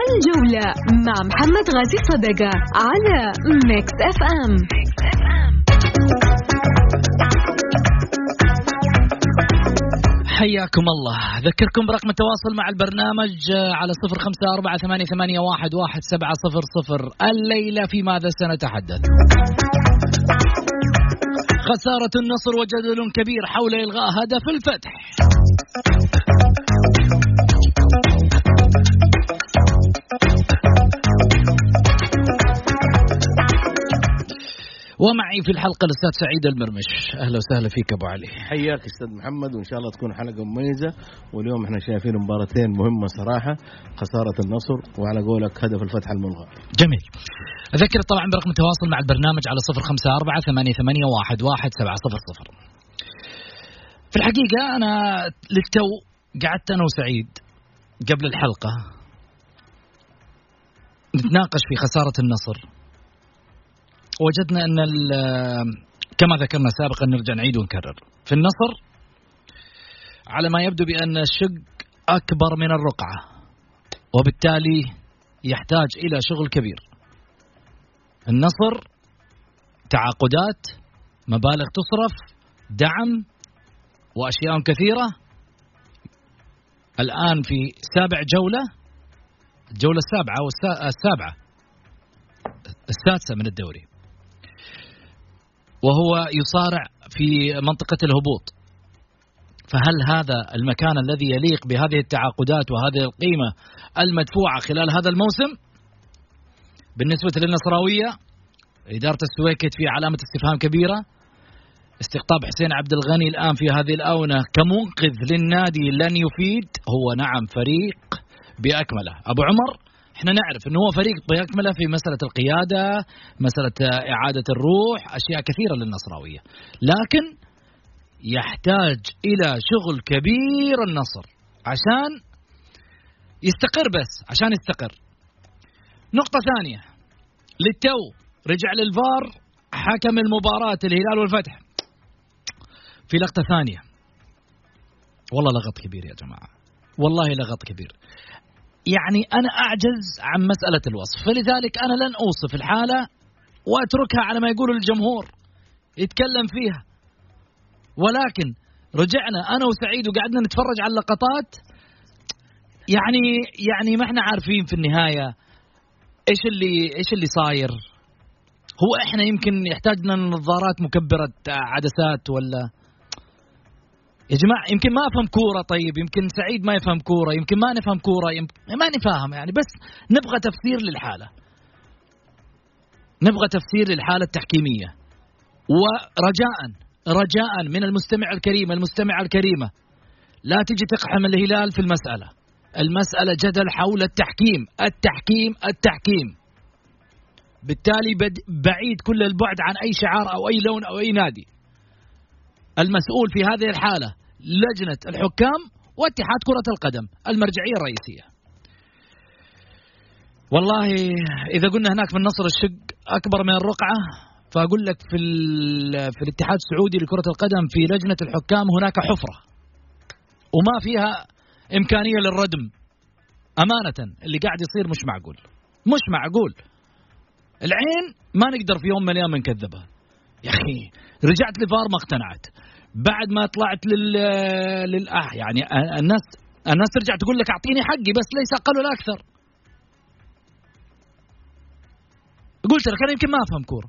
الجولة مع محمد غازي صدقة على Mix FM حياكم الله. أذكركم برقم التواصل مع البرنامج على صفر خمسة أربعة ثمانية, واحد سبعة صفر صفر. الليلة في ماذا سنتحدث؟ خسارة النصر وجدل كبير حول إلغاء هدف الفتح. ومعي في الحلقة الأستاذ سعيد المرمش. أهلا وسهلا فيك أبو علي. حياك أستاذ محمد وإن شاء الله تكون حلقة مميزة. واليوم إحنا شايفين مباراتين مهمة صراحة خسارة النصر وعلى قولك هدف الفتح الملغى. جميل. أذكر طبعا برقم التواصل مع البرنامج على صفر خمسة أربعة ثمانية, ثمانية واحد, واحد سبعة صفر صفر. في الحقيقة أنا للتو قعدت أنا وسعيد قبل الحلقة نتناقش في خسارة النصر. وجدنا ال- كما ذكرنا سابقا نرجع نعيد ونكرر. في النصر على ما يبدو بأن الشق أكبر من الرقعة وبالتالي يحتاج إلى شغل كبير. النصر تعاقدات مبالغ تصرف دعم وأشياء كثيرة. الآن في سابع جولة الجولة السابعة والسا- السابعة السادسة من الدوري. وهو يصارع في منطقة الهبوط. فهل هذا المكان الذي يليق بهذه التعاقدات وهذه القيمة المدفوعة خلال هذا الموسم؟ بالنسبة للنصراوية إدارة السويكت في علامة استفهام كبيرة. استقطاب حسين عبد الغني الآن في هذه الآونة كمنقذ للنادي لن يفيد. هو نعم فريق بأكمله. أبو عمر؟ إحنا نعرف إنه هو فريق بأكمله في مسألة القيادة مسألة إعادة الروح أشياء كثيرة للنصراوية. لكن يحتاج إلى شغل كبير النصر عشان يستقر بس عشان يستقر. نقطة ثانية. للتو رجع للفار حكم المباراة الهلال والفتح. في لقطة ثانية. والله لغط كبير يا جماعة. والله لغط كبير. يعني أنا أعجز عن مسألة الوصف. فلذلك أنا لن أوصف الحالة وأتركها على ما يقول الجمهور يتكلم فيها. ولكن رجعنا أنا وسعيد وقعدنا نتفرج على اللقطات. يعني يعني ما إحنا عارفين في النهاية إيش اللي إيش اللي صاير. هو إحنا يمكن يحتاجنا نظارات مكبرة عدسات ولا يا جماعة يمكن ما أفهم كورة طيب يمكن سعيد ما يفهم كورة يمكن ما نفهم كورة يمكن ما نفهم يعني بس نبغى تفسير للحالة. نبغى تفسير للحالة التحكيمية. ورجاء رجاء من المستمع الكريم المستمعة الكريمة. لا تجي تقحم الهلال في المسألة. المسألة جدل حول التحكيم. التحكيم التحكيم. بالتالي بعيد كل البعد عن أي شعار أو أي لون أو أي نادي. المسؤول في هذه الحالة لجنة الحكام واتحاد كرة القدم المرجعية الرئيسية. والله إذا قلنا هناك في النصر الشق أكبر من الرقعة فأقول لك في, في الاتحاد السعودي لكرة القدم في لجنة الحكام هناك حفرة. وما فيها إمكانية للردم. أمانة اللي قاعد يصير مش معقول. مش معقول. العين ما نقدر في يوم من الأيام نكذبها. يا أخي. رجعت لفار ما اقتنعت. بعد ما طلعت لل لل آه يعني الناس الناس ترجع تقول لك أعطيني حقي بس ليس أقل ولا أكثر. قلت لك أنا يمكن ما أفهم كورة.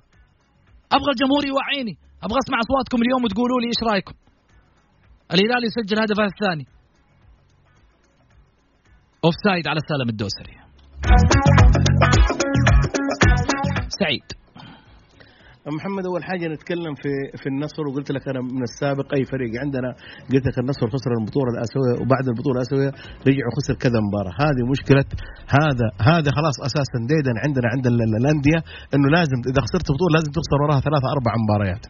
أبغى الجمهور يوعيني. أبغى أسمع أصواتكم اليوم وتقولوا لي إيش رأيكم. الهلال يسجل هدفه الثاني. offside على سالم الدوسري. سعيد. محمد أول حاجة نتكلم في في النصر وقلت لك أنا من السابق أي فريق. عندنا قلت لك النصر خسر البطولة الآسيوية وبعد البطولة الآسيوية رجع وخسر كذا مباراة. هذه مشكلة هذا هذا خلاص أساسا ديدن عندنا عند ال- ال- الأندية إنه لازم إذا خسرت بطولة لازم تخسر وراها ثلاثة أربع مباريات.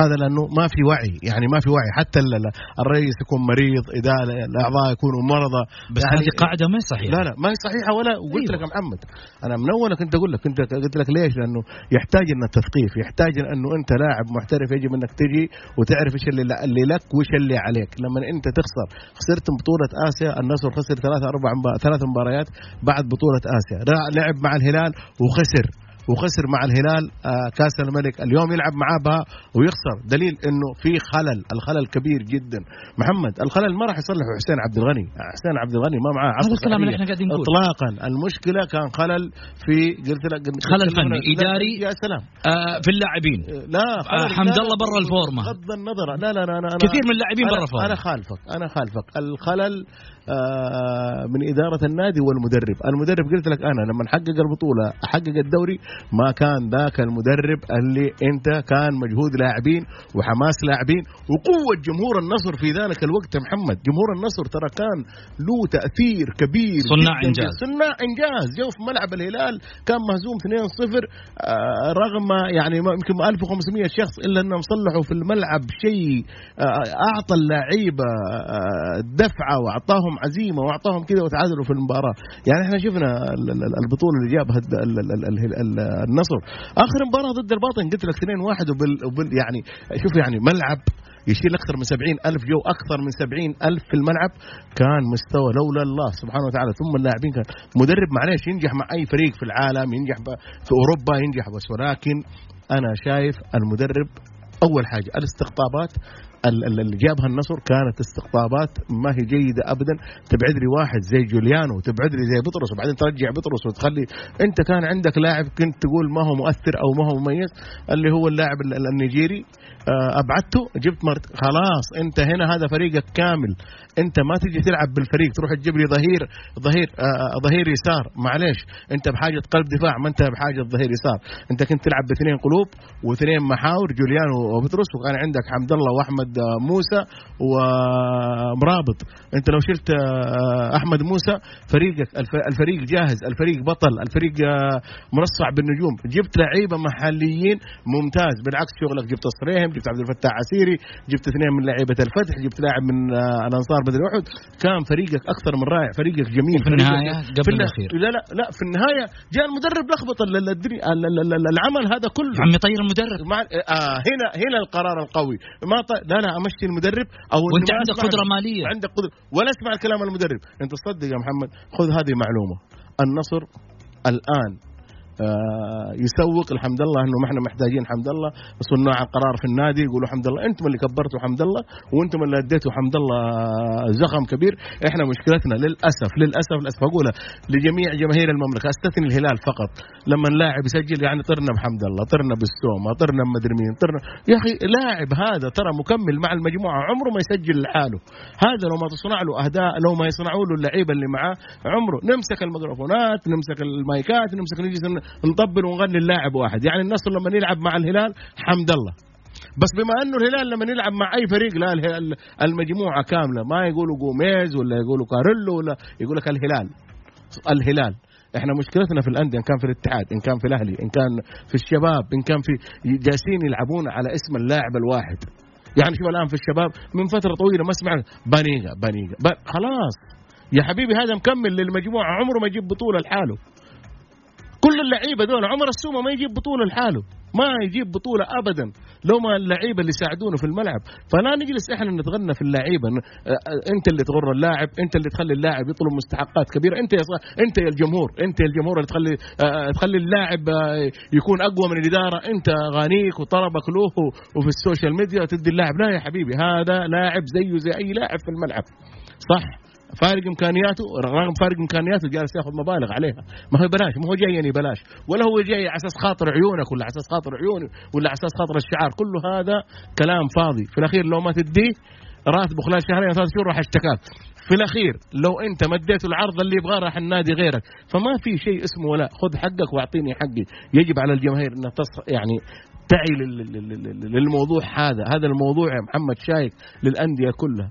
هذا لأنه ما في وعي يعني ما في وعي. حتى الرئيس يكون مريض إذا الأعضاء يكونوا مرضى. بس يعني هذه قاعدة ما هي صحيحة. لا لا ما هي صحيحة ولا وقلت أيوة. لك يا محمد. أنا من اول كنت أقول لك كنت قلت لك ليش؟ لأنه يحتاج ان التثقيف يحتاج أنه أنت لاعب محترف يجب أنك تجي وتعرف إيش اللي, اللي لك وإيش اللي عليك. لما أنت تخسر خسرت بطولة آسيا النصر خسر ثلاث أربع ثلاث مباريات بعد بطولة آسيا. لعب مع الهلال وخسر. وخسر مع الهلال آه، كأس الملك. اليوم يلعب معاه بها ويخسر. دليل إنه في خلل الخلل كبير جدا. محمد الخلل ما راح يصلحه حسين عبد الغني. حسين عبد الغني ما معاه هذا الكلام اللي إحنا قاعدين نقول. اطلاقا. المشكلة كان خلل في قلت لك خلل فني إداري يا سلام. آه في اللاعبين. لا آه حمد الله برا الفورمة. بغض النظر. لا لا لا أنا كثير من اللاعبين برا الفورمة. أنا خالفك أنا خالفك. الخلل آه، من إدارة النادي والمدرب. المدرب قلت لك أنا لما حقق البطولة حقق الدوري ما كان ذاك المدرب اللي أنت كان مجهود لاعبين وحماس لاعبين وقوة جمهور النصر في ذلك الوقت يا محمد. جمهور النصر ترى كان له تأثير كبير صناع إنجاز. صناع إنجاز. جو في ملعب الهلال كان مهزوم 2-0 آه، رغم يعني يمكن 1500 شخص إلا أنهم صلحوا في الملعب شيء آه، أعطى اللعيبة دفعة وأعطاهم اعطاهم عزيمة وأعطاهم كذا وتعادلوا في المباراة. يعني إحنا شفنا البطولة اللي جابها النصر. آخر مباراة ضد الباطن قلت لك 2 1 وبال يعني شوف يعني ملعب يشيل أكثر من سبعين ألف جو أكثر من سبعين ألف في الملعب. كان مستوى لولا الله سبحانه وتعالى. ثم اللاعبين كان مدرب معلش ينجح مع أي فريق في العالم ينجح في أوروبا ينجح بس. ولكن أنا شايف المدرب أول حاجة الاستقطابات اللي جابها النصر كانت استقطابات ما هي جيدة ابدا. تبعد لي واحد زي جوليانو تبعد لي زي بطرس وبعدين ترجع بطرس وتخلي أنت كان عندك لاعب كنت تقول ما هو مؤثر أو ما هو مميز اللي هو اللاعب النيجيري. آه، أبعدته جبت مرت خلاص أنت هنا هذا فريقك كامل. أنت ما تجي تلعب بالفريق تروح تجيب لي ظهير ظهير آه, آه، ظهير يسار. معلش أنت بحاجة قلب دفاع ما أنت بحاجة ظهير يسار. أنت كنت تلعب باثنين قلوب واثنين محاور جوليانو وبطرس وكان عندك حمد الله وأحمد آه، موسى ومرابط. أنت لو شلت أحمد موسى فريقك الفريق جاهز الفريق بطل الفريق مرصع بالنجوم. جبت لعيبة محليين ممتاز. بالعكس شغلك جبت الصريهم جبت عبد الفتاح عسيري جبت اثنين من لعيبة الفتح جبت لاعب من الأنصار بدر أحد. كان فريقك أكثر من رائع فريقك جميل. في النهاية قبل الأخير. لا لا لا في النهاية جاء المدرب لخبط العمل هذا كله. عمي طير المدرب. مع آه هنا هنا القرار القوي. ما ط... لا لا أمشي المدرب أو وأنت عندك قدرة مالية. عندك قدرة. ولا أسمع الكلام المدرب. أنت تصدق يا محمد. خذ هذه معلومة. النصر الآن يسوق الحمد لله إنه ما إحنا محتاجين حمد الله صناع القرار في النادي يقولوا حمد الله أنتم اللي كبرتوا حمد الله وأنتم اللي أديتوا حمد الله زخم كبير. إحنا مشكلتنا للأسف للأسف للأسف. اقولها لجميع جماهير المملكة أستثني الهلال فقط. لما اللاعب يسجل يعني طرنا بحمد الله طرنا بالسومه طرنا بمدري مين طرنا. يا أخي لاعب هذا ترى مكمل مع المجموعة عمره ما يسجل لحاله. هذا لو ما تصنع له أهداء لو ما يصنعوا له اللعيبة اللي معاه عمره. نمسك الميكروفونات نمسك المايكات نمسك نجلس نطبل ونغني اللاعب واحد. يعني النصر لما يلعب مع الهلال حمد الله. بس بما إنه الهلال لما يلعب مع أي فريق لا المجموعة كاملة. ما يقولوا جوميز ولا يقولوا كاريلو ولا يقول لك الهلال. الهلال. إحنا مشكلتنا في الأندية إن كان في الاتحاد إن كان في الأهلي إن كان في الشباب إن كان في جالسين يلعبون على اسم اللاعب الواحد. يعني شوف الآن في الشباب من فترة طويلة ما سمعنا بانيجا بانيجا. خلاص. يا حبيبي هذا مكمل للمجموعة عمره ما يجيب بطولة لحاله. كل اللعيبة دول عمر السومة ما يجيب بطولة لحاله ما يجيب بطولة أبدا لو ما اللعيبة اللي يساعدونه في الملعب. فلا نجلس إحنا نتغنى في اللعيبة أنت اللي تغر اللاعب أنت اللي تخلي اللاعب يطلب مستحقات كبيرة أنت يا أنت يا الجمهور أنت يا الجمهور اللي تخلي تخلي اللاعب يكون أقوى من الإدارة. أنت غانيك وطلبك له وفي ال social media تدي اللاعب لا يا حبيبي هذا لاعب زيه زي أي لاعب في الملعب. صح؟ فارق إمكانياته رغم فارق إمكانياته جالس ياخذ مبالغ عليها. ما هو بلاش ما هو جايني بلاش. ولا هو جاي على أساس خاطر عيونك ولا على أساس خاطر عيوني ولا على أساس خاطر الشعار. كله هذا كلام فاضي. في الأخير لو ما تديه راتبه خلال شهرين ثلاث شهور راح اشتكاك في الأخير لو أنت مديته العرض اللي يبغاه راح النادي غيرك. فما في شيء اسمه ولا خذ حقك واعطيني حقي. يجب على الجماهير انها تص يعني تعي للموضوع هذا. هذا الموضوع يا محمد شايك للأندية كلها.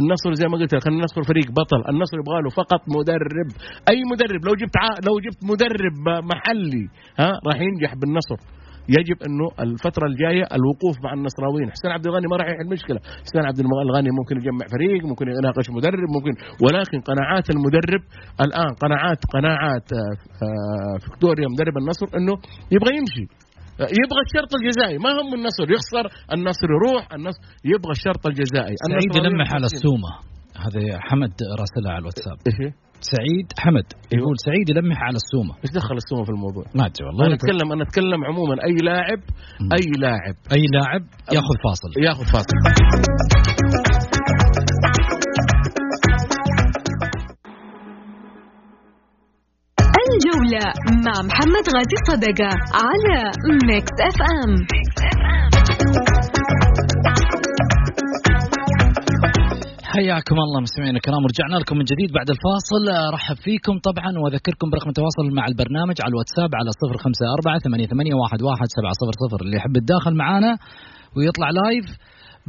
النصر زي ما قلت لك النصر فريق بطل. النصر يبغى له فقط مدرب. أي مدرب؟ لو جبت لو جبت مدرب محلي ها راح ينجح بالنصر يجب إنه الفترة الجاية الوقوف مع النصراويين. حسين عبد الغني ما راح يحل مشكلة. حسين عبد الغني ممكن يجمع فريق ممكن يناقش مدرب ممكن. ولكن قناعات المدرب الآن قناعات قناعات آه، فيكتوريا مدرب النصر إنه يبغى يمشي. يبغى الشرط الجزائي. ما هم النصر؟ يخسر النصر يروح النصر يبغى الشرط الجزائي. سعيد يلمح على السومه هذا حمد راسلها على الواتساب. سعيد حمد. يقول سعيد يلمح على السومه إيش دخل السومه في الموضوع؟ ما أدري والله. أنا اتكلم أنا أتكلم عموما. أي لاعب أي لاعب. أي لاعب ياخذ فاصل. ياخذ فاصل. مع محمد غازي صدقة على Mix FM حياكم الله مستمعينا الكرام ورجعنا لكم من جديد بعد الفاصل أرحب فيكم طبعا وأذكركم برقم التواصل مع البرنامج على الواتساب على 054 88 11700 اللي يحب يتداخل معنا ويطلع live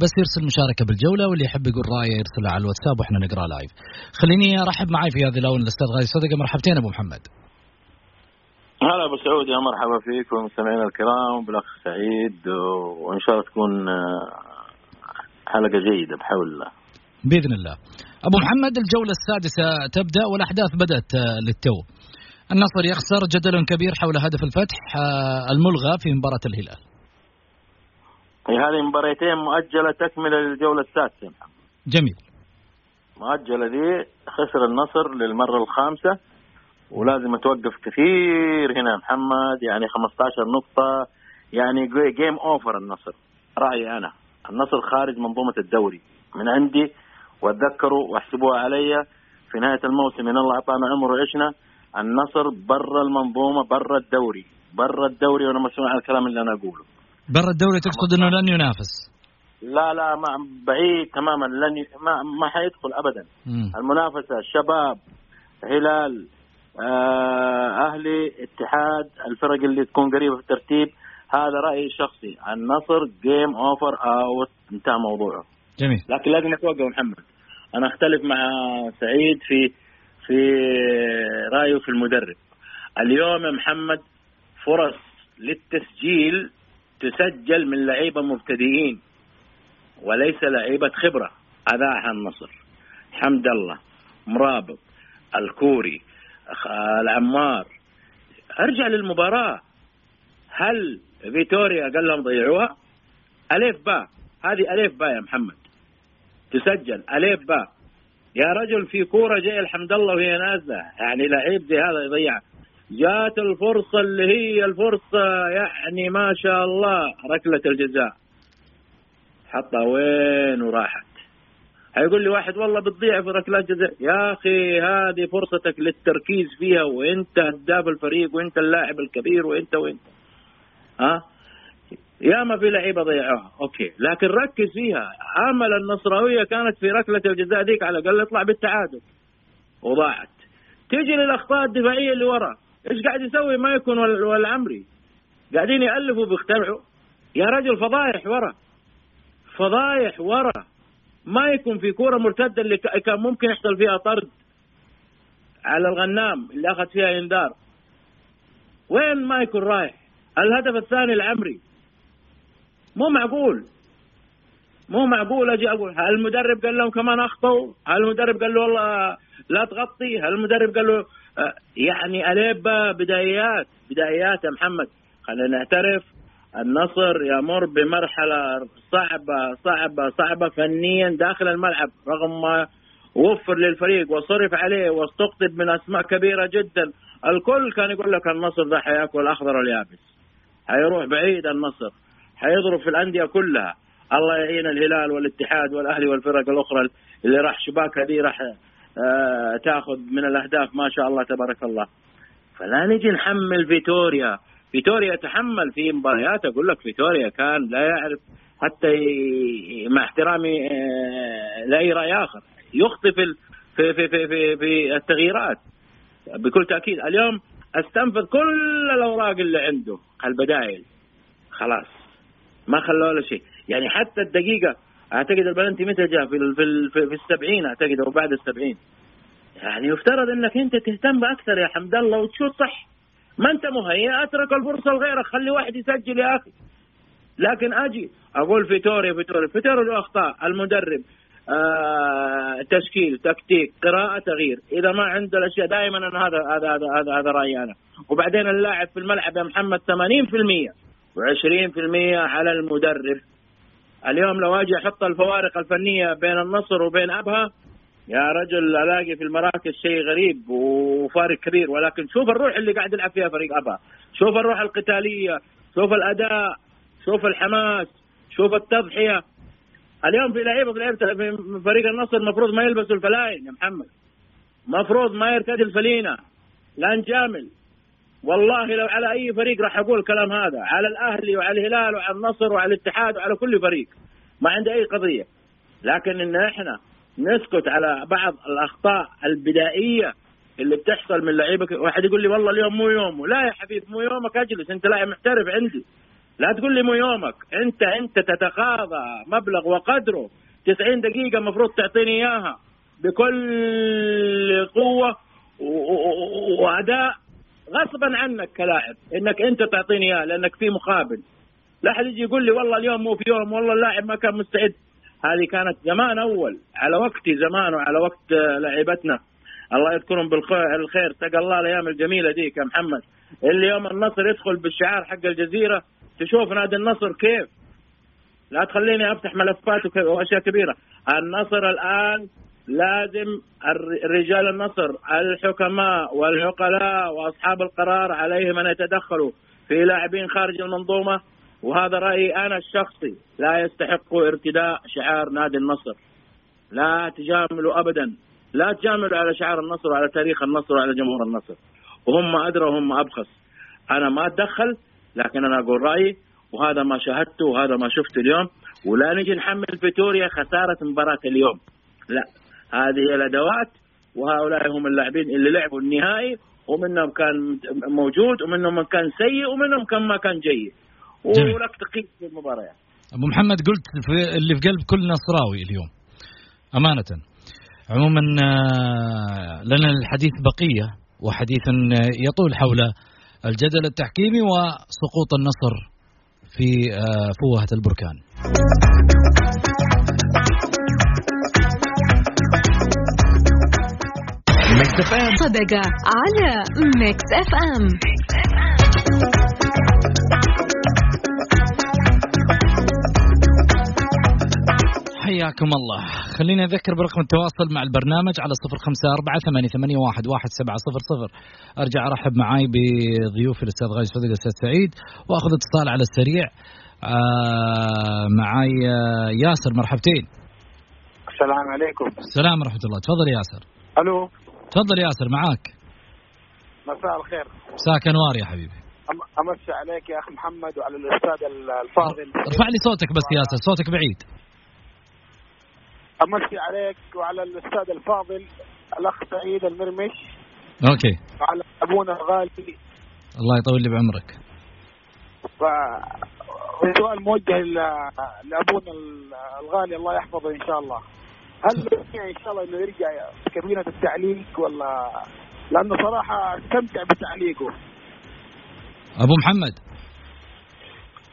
بس يرسل مشاركة بالجولة واللي يحب يقول رأيه يرسلها على الواتساب وإحنا نقرأ live. خليني أرحب معي في هذه الأونة الأستاذ غازي صدقة مرحبتين أبو محمد. هلا أبو سعود يا مرحبا فيكم مستمعينا الكرام بالأخ سعيد وإن شاء الله تكون حلقة جيدة بحول الله. بإذن الله. أبو محمد الجولة السادسة تبدأ والأحداث بدأت للتو. النصر يخسر جدل كبير حول هدف الفتح الملغى في مباراة الهلال. هذه مباريتين مؤجلة تكملة للجولة السادسة جميل. مؤجلة دي خسر النصر للمرة الخامسة ولازم توقف كثير هنا محمد يعني 15 نقطة يعني game over النصر رأيي أنا. النصر خارج منظومة الدوري. من عندي واتذكروا واحسبوها علي في نهاية الموسم إن الله أعطانا عمر وعشنا النصر برا المنظومة برا الدوري. برا الدوري وأنا مسؤول عن الكلام اللي أنا أقوله. برا الدوري تقصد إنه لن ينافس؟ لا لا ما بعيد تماما لن ي... ما ما حيدخل ابدا. مم. المنافسة شباب هلال أهلي اتحاد الفرق اللي تكون قريبة في الترتيب هذا رأيي الشخصي. النصر game over out انتهى موضوعه. جميل. لكن لازم اتوقف محمد. أنا أختلف مع سعيد في في رأيه في المدرب. اليوم يا محمد فرص للتسجيل تسجل من لعيبة مبتدئين وليس لعيبة خبرة. اذاعها النصر. حمد الله مرابط الكوري العمار. ارجع للمباراة. هل فيتوريا قال لهم ضيعوها؟ الف باء هذه الف باء يا محمد. تسجل. الف باء يا رجل في كورة جاية الحمد الله وهي نازلة. يعني لعيب زي هذا يضيعها جات الفرصة اللي هي الفرصة يعني ما شاء الله. ركلة الجزاء. حطها وين وراحت. هيقول لي واحد والله بتضيع في ركلات جزاء يا أخي هذه فرصتك للتركيز فيها وأنت هداف الفريق وأنت اللاعب الكبير وأنت وأنت. ها؟ يا ما في لعيبة ضيعوها. أوكي لكن ركز فيها. أمل النصراوية كانت في ركلة الجزاء ذيك على الأقل يطلع بالتعادل. وضاعت. تيجي للأخطاء الدفاعية اللي ورا إيش قاعد يسوي ما يكون والعمري قاعدين يألفوا بيخترعوا يا رجل فضايح ورا فضايح ورا. ما يكون في كورة مرتدة اللي كان ممكن يحصل فيها طرد على الغنام اللي أخذ فيها إنذار. وين ما يكون رايح؟ الهدف الثاني العمري. مو معقول. مو معقول أجي أقول هل المدرب قال لهم كمان اخطوا؟ هل المدرب قال له والله لا تغطي؟ هل المدرب قال له يعني اليبا بدايات بدايات يا محمد. خلينا نعترف النصر يمر بمرحلة صعبة صعبة صعبة فنيا داخل الملعب رغم ما وفر للفريق وصرف عليه واستقطب من أسماء كبيرة جدا. الكل كان يقول لك النصر ده حياكل الأخضر واليابس. حيروح بعيد النصر حيضرب في الأندية كلها. الله يعين الهلال والاتحاد والأهلي والفرق الأخرى اللي راح شباكها دي راح آه تاخذ من الأهداف. ما شاء الله تبارك الله. فلا نجي نحمل فيتوريا. فيتوريا يتحمل في مباريات. أقول لك فيتوريا كان لا يعرف حتى. مع احترامي آه لأي رأي آخر. يخطي في في في في, في, في التغييرات. بكل تأكيد اليوم استنفذ كل الأوراق اللي عنده. البدائل. خلاص. ما خلوا له شيء. يعني حتى الدقيقة أعتقد البلنتي متى جاء؟ في في في, السبعين أعتقد أو بعد السبعين. يعني يفترض إنك أنت تهتم أكثر يا حمد الله وتشوف صح. ما انت مهيئ أترك الفرصة لغيرك خلي واحد يسجل يا أخي. لكن أجي أقول فيتوريا فيتوريا. فيتوريا له اخطاء المدرب آه تشكيل تكتيك قراءة تغيير. إذا ما عنده الأشياء دائما أنا هذا هذا هذا هذا, هذا رأيي أنا. وبعدين اللاعب في الملعب يا محمد 80% و20% على المدرب. اليوم لو أجي أحط الفوارق الفنية بين النصر وبين أبها يا رجل ألاقي في المراكز شيء غريب وفارق كبير ولكن شوف الروح اللي قاعد يلعب فيها فريق ابها شوف الروح القتالية شوف الأداء شوف الحماس شوف التضحية. اليوم في لعيبة في لعيبة فريق النصر المفروض ما يلبسوا الفلاين يا محمد. مفروض ما يرتدي الفلينة. لا نجامل والله لو على أي فريق راح أقول الكلام هذا. على الأهلي وعلى الهلال وعلى النصر وعلى الاتحاد وعلى كل فريق. ما عندي أي قضية. لكن إن إحنا نسكت على بعض الأخطاء البدائية اللي بتحصل من لعيبه واحد يقول لي والله اليوم مو يومه لا يا حبيبي مو يومك أجلس. أنت لاعب محترف عندي. لا تقول لي مو يومك. أنت أنت تتقاضى مبلغ وقدره. 90 دقيقة المفروض تعطيني إياها بكل قوة وأداء غصبا عنك كلاعب. إنك أنت تعطيني اياه لأنك في مقابل. لا أحد يجي يقول لي والله اليوم مو في يوم والله اللاعب ما كان مستعد. هذه كانت زمان أول على وقتي زمان وعلى وقت لعيبتنا الله يذكرهم بالخير تقى الله الأيام الجميلة ديك يا محمد. اللي يوم النصر يدخل بالشعار حق الجزيرة تشوف نادي النصر كيف. لا تخليني أفتح ملفات وأشياء كبيرة. النصر الآن لازم رجال النصر الحكماء والعقلاء وأصحاب القرار عليهم أن يتدخلوا في لاعبين خارج المنظومة. وهذا رأيي أنا الشخصي. لا يستحق ارتداء شعار نادي النصر. لا تجاملوا ابدا. لا تجاملوا على شعار النصر وعلى تاريخ النصر وعلى جمهور النصر. وهم أدرى وهم أبخس. أنا ما أتدخل لكن أنا أقول رأيي وهذا ما شاهدته وهذا ما شفته اليوم. ولا نجي نحمل فيتوريا خسارة مباراة اليوم. لا. هذه الأدوات وهؤلاء هم اللاعبين اللي لعبوا النهائي ومنهم كان موجود ومنهم من كان سيء ومنهم كان ما كان جيد. ولك تقييم في المباريات أبو محمد قلت في اللي في قلب كل نصراوي اليوم. أمانة. عموما آه، لنا الحديث بقية وحديث يطول حول الجدل التحكيمي وسقوط النصر في آه، فوهة البركان. Mix FM على Mix FM. حياكم الله. خليني أذكر برقم التواصل مع البرنامج على صفر خمسة أربعة ثمانية, ثمانية واحد, واحد سبعة صفر صفر. أرجع أرحب معاي بضيوفي الأستاذ غايز فضل الأستاذ سعيد وأخذ اتصال على السريع. آه معاي آه ياسر مرحبتين. السلام عليكم. السلام ورحمة الله. تفضل ياسر. ألو. تفضل ياسر معاك. مساء الخير. مساك أنوار يا حبيبي. أمسي عليك يا اخ محمد وعلى الأستاذ الفاضل. ارفع لي صوتك بس ياسر صوتك بعيد. أمسي عليك وعلى الأستاذ الفاضل الأخ سعيد المرمش. أوكي. وعلى أبونا الغالي الله يطول لي بعمرك. ف سؤال موجه لأبونا الغالي الله يحفظه إن شاء الله. هل إن شاء الله إنه يرجع كابينة التعليق ولا لأنه صراحة أستمتع بتعليقه. أبو محمد.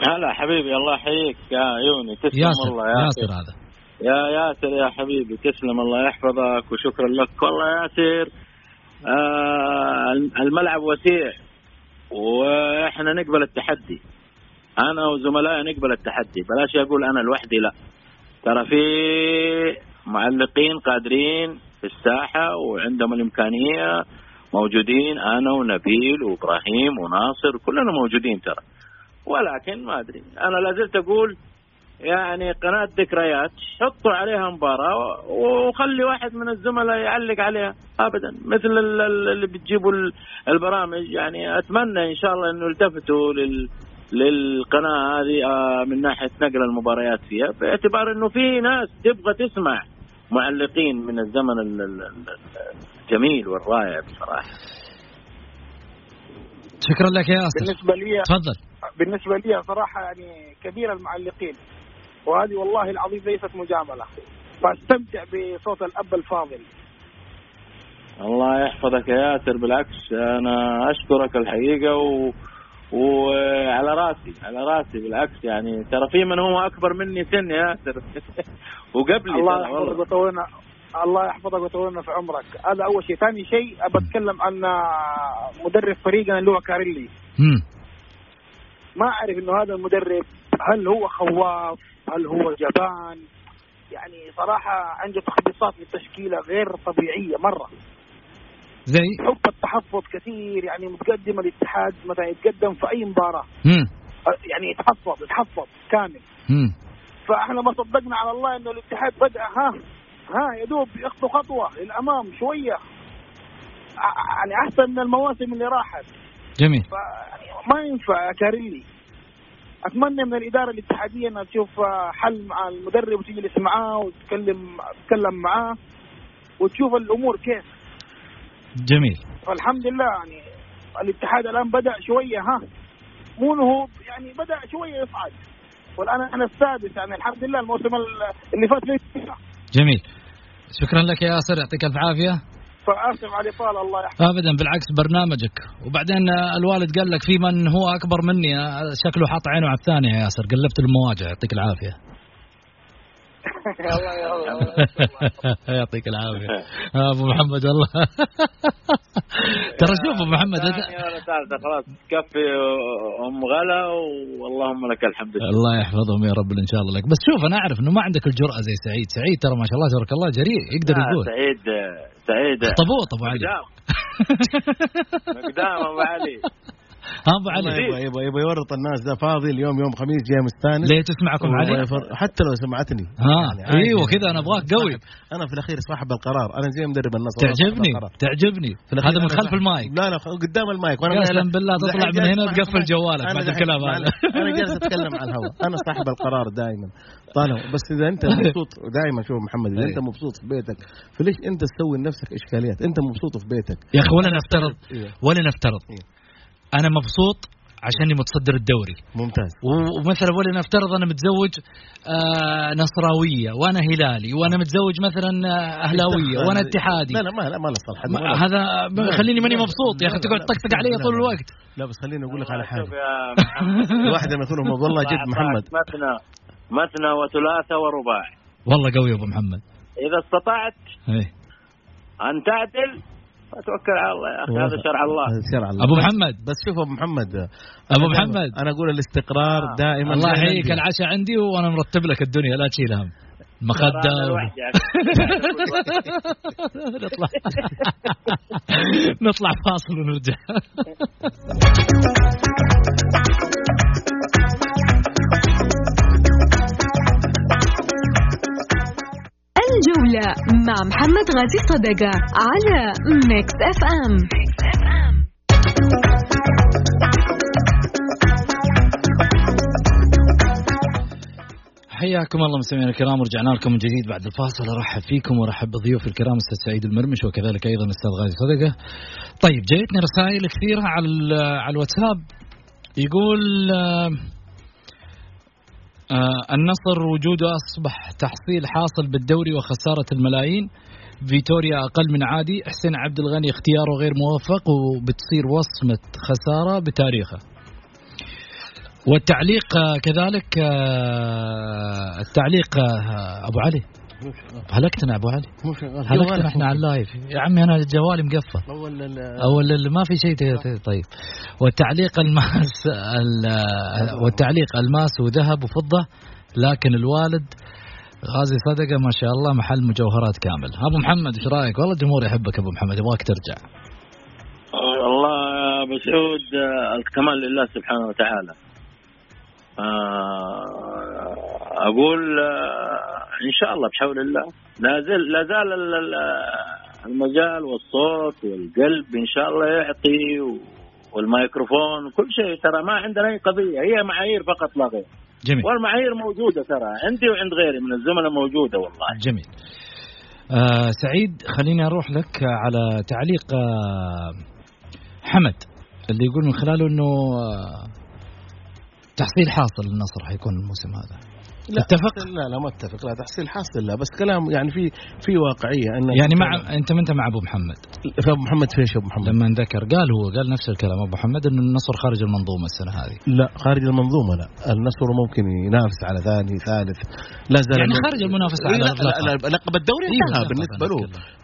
هلا حبيبي الله يحييك. يا عيوني تسلم ياسر الله يا ياسر هذا. يا ياسر يا حبيبي تسلم الله يحفظك وشكرا لك. والله ياسر آه الملعب وسيع وإحنا نقبل التحدي. أنا وزملائي نقبل التحدي بلاش أقول أنا لوحدي لا. ترى في معلقين قادرين في الساحة وعندهم الإمكانية موجودين أنا ونبيل وإبراهيم وناصر كلنا موجودين ترى. ولكن ما أدري أنا لازلت أقول يعني قناة ذكريات حطوا عليها مباراة وخلي واحد من الزملاء يعلق عليها. ابدا مثل اللي بتجيبوا البرامج. يعني أتمنى إن شاء الله إنه التفتوا لل للقناة هذه آه، من ناحية نقل المباريات فيها باعتبار إنه في ناس تبغى تسمع معلقين من الزمن الجميل والرائع بصراحة. شكرا لك يا اسر بالنسبة لي تفضل. بالنسبة لي صراحة يعني كبير المعلقين. وهذه والله العظيم ليست مجاملة. فاستمتع بصوت الأب الفاضل. الله يحفظك يا ياسر بالعكس أنا أشكرك الحقيقة و... وعلى راسي على راسي بالعكس يعني. ترى في من هو أكبر مني سن يا ياسر. وقبلي الله يحفظك ويطولنا الله يحفظك ويطولنا في عمرك. هذا أول شيء. ثاني شيء أبى أتكلم عن مدرب فريقنا اللي هو كاريلي. ما أعرف إنه هذا المدرب هل هو خواف هل هو جبان؟ يعني صراحة عنده تخبيصات للتشكيلة غير طبيعية مرة. زي يحب التحفظ كثير يعني متقدم الاتحاد مثلا يتقدم في أي مباراة. مم. يعني يتحفظ يتحفظ كامل. مم. فإحنا ما صدقنا على الله إنه الاتحاد بدأ ها ها يا دوب يخطو خطوة للأمام شوية. يعني أحسن من المواسم اللي راحت. جميل. فما ينفع يا كاريلي. أتمنى من الإدارة الاتحادية انها تشوف آه، حل مع المدرب وتجلس معاه وتتكلم تتكلم معاه وتشوف الأمور كيف. جميل. فالحمد لله يعني الاتحاد الآن بدأ شوية ها. مو نهوض يعني بدأ شوية يصعد. والآن أنا السادس يعني الحمد لله الموسم ال- اللي فات جميل. شكرا لك يا ياسر يعطيك ألف عافية. فآسف على الاطاله الله يحفظك. ابدا بالعكس برنامجك. وبعدين آه، الوالد قال لك في من هو أكبر مني آه، شكله حاط عينه على الثانية يا ياسر قلبت المواجهه يعطيك العافية. يعطيك العافية. آه، أبو محمد والله ترى شوف أبو محمد ثالثة خلاص. تكفي أم غلا واللهم لك الحمد. لله الله يحفظهم يا رب إن شاء الله لك. بس شوف أنا أعرف إنه ما عندك الجرأة زي سعيد. سعيد ترى ما شاء الله تبارك الله جريء. يقدر يقول. سعيد سعيد. اخطبوط ابو علي. مقدام أبو علي. أبو علي. يبغى يبغى يبغى يورط الناس ده. فاضي اليوم يوم خميس جاي مستانس. ليه تسمعكم علي؟ حتى لو سمعتني. ها عادي إيوه يعني. كذا أنا أبغاك قوي. أنا في الأخير صاحب القرار. أنا زي مدرب النصر. تعجبني القرار. تعجبني. هذا من خلف المايك. لا لا قدام المايك. وأنا قسم بالله تطلع من هنا تقفل جوالك بعد الكلام هذا. أنا جالس أتكلم على الهواء. أنا صاحب القرار دائما طالما بس إذا أنت مبسوط دائما شوف محمد إذا. أنت مبسوط في بيتك فليش أنت تسوي لنفسك إشكاليات؟ أنت مبسوط في بيتك. يا أخي ولا نفترض إيه. ولا نفترض. إيه. أنا مبسوط عشاني متصدر الدوري. ممتاز. ومثلا ولا نفترض أنا متزوج آه نصراوية وأنا هلالي وأنا متزوج مثلا آه، أهلاوية وأنا اتحادي. لا لا ما لا ما هذا خليني ماني مبسوط يا أخي تقعد تطقطق علي طول. الوقت. لا بس خليني أقول لك على حاجة. شوف يا محمد. الواحد لما يكون والله جد محمد. مثنى مثنى وثلاثة ورباع والله قوي يا أبو محمد. إذا استطعت إيه. أن تعدل فتوكل على الله يا أخي هذا شرع الله هذا شرع الله أبو محمد بس شوف أبو محمد دائماً- محمد. أنا أقول الاستقرار آه. دائما الله يحييك عندي. العشاء عندي وأنا مرتب لك الدنيا لا تشيل هم و... يعني. نطلع نطلع فاصل ونرجع الجولة مع محمد غازي صدقة على Mix FM حياكم الله مستمعينا الكرام ورجعنا لكم من جديد بعد الفاصل. أرحب فيكم وأرحب بضيوفي الكرام أستاذ سعيد المرمش وكذلك أيضا أستاذ غازي صدقة. طيب جايتني رسائل كثيرة على على الواتساب. يقول آه، النصر وجوده أصبح تحصيل حاصل بالدوري وخسارة الملايين. فيتوريا أقل من عادي. حسين عبد الغني اختياره غير موفق وبتصير وصمة خسارة بتاريخه. والتعليق آه، كذلك آه، التعليق آه، أبو علي. هلكتنا أبو علي. مو شغال. هلكتنا إحنا على اللايف. يا عمي أنا جوالي مقفل. أول ما في شيء ت- طيب. والتعليق الماس ال- والتعليق الماس وذهب وفضة لكن الوالد غازي صدقة ما شاء الله محل مجوهرات كامل. أبو محمد إيش رأيك؟ والله الجمهور يحبك أبو محمد يبغاك ترجع. والله يا أبو سعود آه، الكمال لله سبحانه وتعالى. آه، أقول آه، إن شاء الله بحول الله. لا زال لا زال ال- ال- المجال والصوت والقلب إن شاء الله يعطي والميكروفون وكل شيء. ترى ما عندنا أي قضية. هي معايير فقط لا غير. جميل. والمعايير موجودة ترى. عندي وعند غيري من الزملاء موجودة والله. جميل. آه سعيد خليني أروح لك على تعليق آه حمد اللي يقول من خلاله إنه آه تحصيل حاصل للنصر حيكون الموسم هذا. لا تتفق؟ لا لا ما اتفق. لا تحصيل حاصل لا بس كلام يعني في في واقعية أن يعني مع أنت ما انت مع أبو محمد؟ أبو محمد فيش أبو محمد؟ لما ذكر قال هو قال نفس الكلام. أبو محمد إنه النصر خارج المنظومة السنة هذه. لا خارج المنظومة لا. النصر ممكن ينافس على ثاني ثالث. لا زال يعني خارج المنافسة على لا, لا. لا لقب الدوري إيه انتهى بالضبط، بالنسبة له.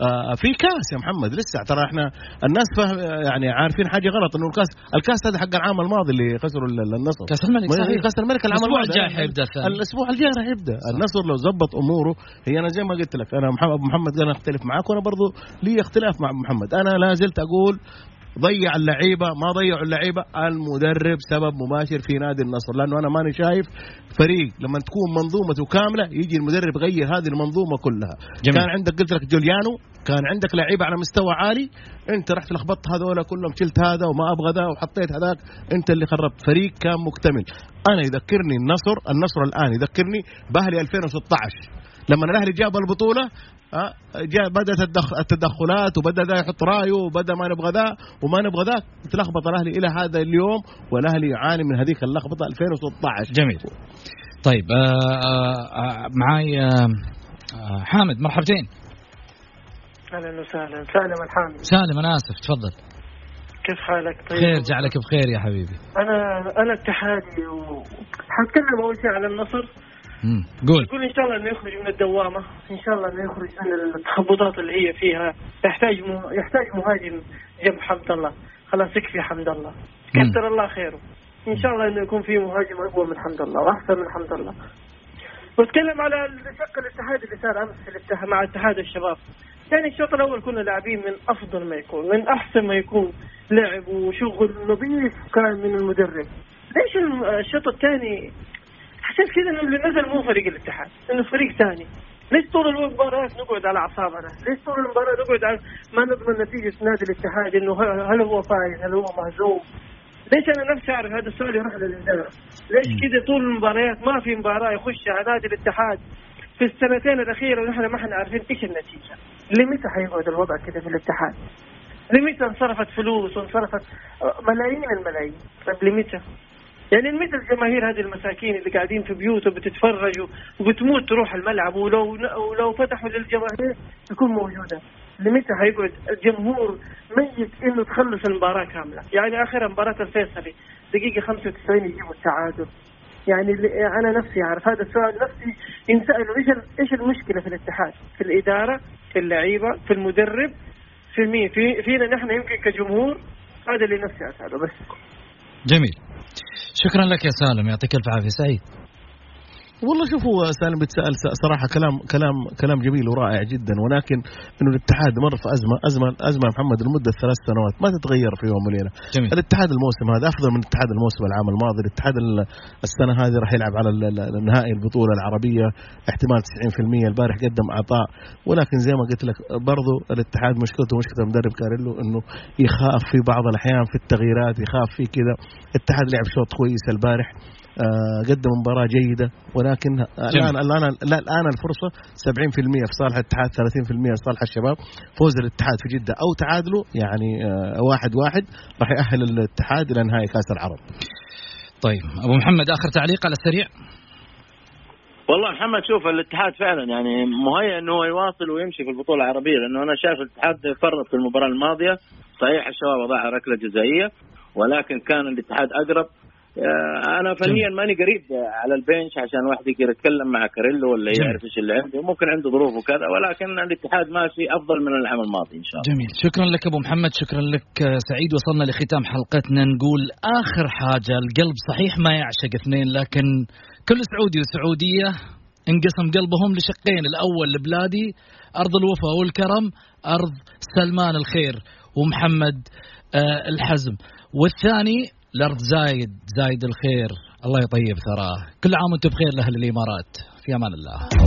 آه في كاس يا محمد لسه ترى إحنا الناس فاهم يعني عارفين حاجة غلط إنه الكاس الكاس هذا حق العام الماضي اللي خسروا ال- النصر. كاس الملك صحيح. كاس الملك العام الماضي. الجاي الثاني. الأسبوع الجاي راح يبدأ. النصر لو زبط أموره هي أنا زي ما قلت لك أنا محمد أبو محمد أنا أختلف معاك وأنا برضو لي اختلاف مع محمد. أنا لا زلت أقول ضيع اللعيبة ما ضيعوا اللعيبة المدرب سبب مباشر في نادي النصر. لأنه أنا ماني شايف فريق لما تكون منظومته كاملة يجي المدرب يغير هذه المنظومة كلها. جميل. كان عندك قلت لك جوليانو كان عندك لعيبة على مستوى عالي أنت رحت لخبطت هذول كلهم شلت هذا وما أبغى ذا وحطيت هذاك أنت اللي خربت. فريق كان مكتمل. أنا يذكرني النصر النصر الآن يذكرني بأهلي 2016 لما الأهلي جاب البطولة ها، جاء بدأت التدخلات وبدأ ذا يحط رأيه وبدأ ما نبغى ذا وما نبغى ذا تلخبط الأهلي إلى هذا اليوم والأهلي يعاني من هذيك اللخبطة 2016 جميل. طيب آه آه آه معاي آه آه حامد مرحبتين أهلا وسهلا. سالم الحامد. سالم أنا آسف تفضل. كيف حالك؟ طيب. خير جعلك بخير يا حبيبي. أنا أنا اتحادي و حتكلم أول شيء على النصر. مم. قول. يقول إن شاء الله إنه يخرج من الدوامة. إن شاء الله إنه يخرج من التخبطات اللي هي فيها. يحتاج م... يحتاج مهاجم جنب حمد الله. خلاص يكفي حمد الله. كثر الله خيره. إن شاء الله إنه يكون في مهاجم أقوى من حمد الله وأحسن من حمد الله. وأتكلم على شق الاتحاد اللي صار أمس في الاتحاد مع اتحاد الشباب. يعني الشوط الأول كنا لاعبين من أفضل ما يكون من أحسن ما يكون لعب وشغل نظيف كان من المدرب. ليش الشوط الثاني حسيت كذا انه اللي نزل مو فريق الاتحاد إنه فريق ثاني ليش طول المباراة نقعد على أعصابنا؟ ليش طول المباراة نقعد على ما نضمن نتيجة نادي الاتحاد إنه هل هو فايز؟ هل هو مهزوم؟ ليش أنا نفسي اعرف هذا السؤال يروح للإدارة؟ ليش كذا طول المباريات ما في مباراة يخشها نادي الاتحاد في السنتين الأخيرة ونحن ما إحنا عارفين إيش النتيجة؟ لمتى حيقعد الوضع كذا في الاتحاد؟ لمتى انصرفت فلوس وانصرفت ملايين الملايين؟ طيب لمتى؟ يعني لمتى الجماهير هذه المساكين اللي قاعدين في بيوتهم بتتفرج وبتموت تروح الملعب ولو ولو فتحوا للجماهير تكون موجودة. لمتى حيقعد الجمهور ميت إنه تخلص المباراة كاملة؟ يعني آخر مباراة الفيصلي دقيقة 95 يجيبوا التعادل. يعني أنا نفسي أعرف هذا السؤال نفسي ينسألوا إيش إيش المشكلة في الاتحاد؟ في الإدارة، في اللعيبة، في المدرب، في مين؟ في فينا نحن يمكن كجمهور هذا اللي نفسي أسأله بس. جميل. شكرا لك يا سالم يعطيك ألف عافية. سعيد. والله شوف هو سالم بيتسال س- صراحة كلام كلام كلام جميل ورائع جدا ولكن إنه الاتحاد مر في أزمة أزمة أزمة محمد لمدة ثلاث سنوات ما تتغير في يوم وليلة. جميل. الاتحاد الموسم هذا أفضل من اتحاد الموسم العام الماضي. الاتحاد ال- السنة هذه راح يلعب على ال- ال- النهائي البطولة العربية احتمال 90% البارح قدم عطاء ولكن زي ما قلت لك برضو الاتحاد مشكلته مشكلة المدرب كاريلو إنه يخاف في بعض الأحيان في التغييرات يخاف في كذا. الاتحاد لعب شوط كويس البارح. قدم مباراة جيدة ولكن الآن الآن لا الآن الفرصة 70% في صالح الاتحاد 30% في صالح الشباب. فوز الاتحاد في جدة أو تعادله يعني آه، واحد واحد راح يأهل الاتحاد إلى نهائي كأس العرب. طيب أبو محمد آخر تعليق على السريع. والله محمد شوف الاتحاد فعلا يعني مهيئ إنه هو يواصل ويمشي في البطولة العربية لأنه أنا شايف الاتحاد فرط في المباراة الماضية. صحيح الشباب ضاع ركلة جزائية ولكن كان الاتحاد أقرب. آه، أنا فنيا ماني قريب على البنش عشان واحد يقدر يتكلم مع كاريلو ولا جميل. يعرف إيش اللي عنده. ممكن عنده ظروف وكذا ولكن الاتحاد ماشي أفضل من العام الماضي إن شاء الله. جميل. شكرا لك أبو محمد شكرا لك آه، سعيد. وصلنا لختام حلقتنا. نقول آخر حاجة القلب صحيح ما يعشق اثنين لكن كل سعودي وسعودية انقسم قلبهم لشقين. الأول لبلادي أرض الوفاء والكرم أرض سلمان الخير ومحمد آه، الحزم. والثاني الأرض زايد زايد الخير. الله يطيب ثراه. كل عام وأنتم بخير لأهل الإمارات. في أمان الله.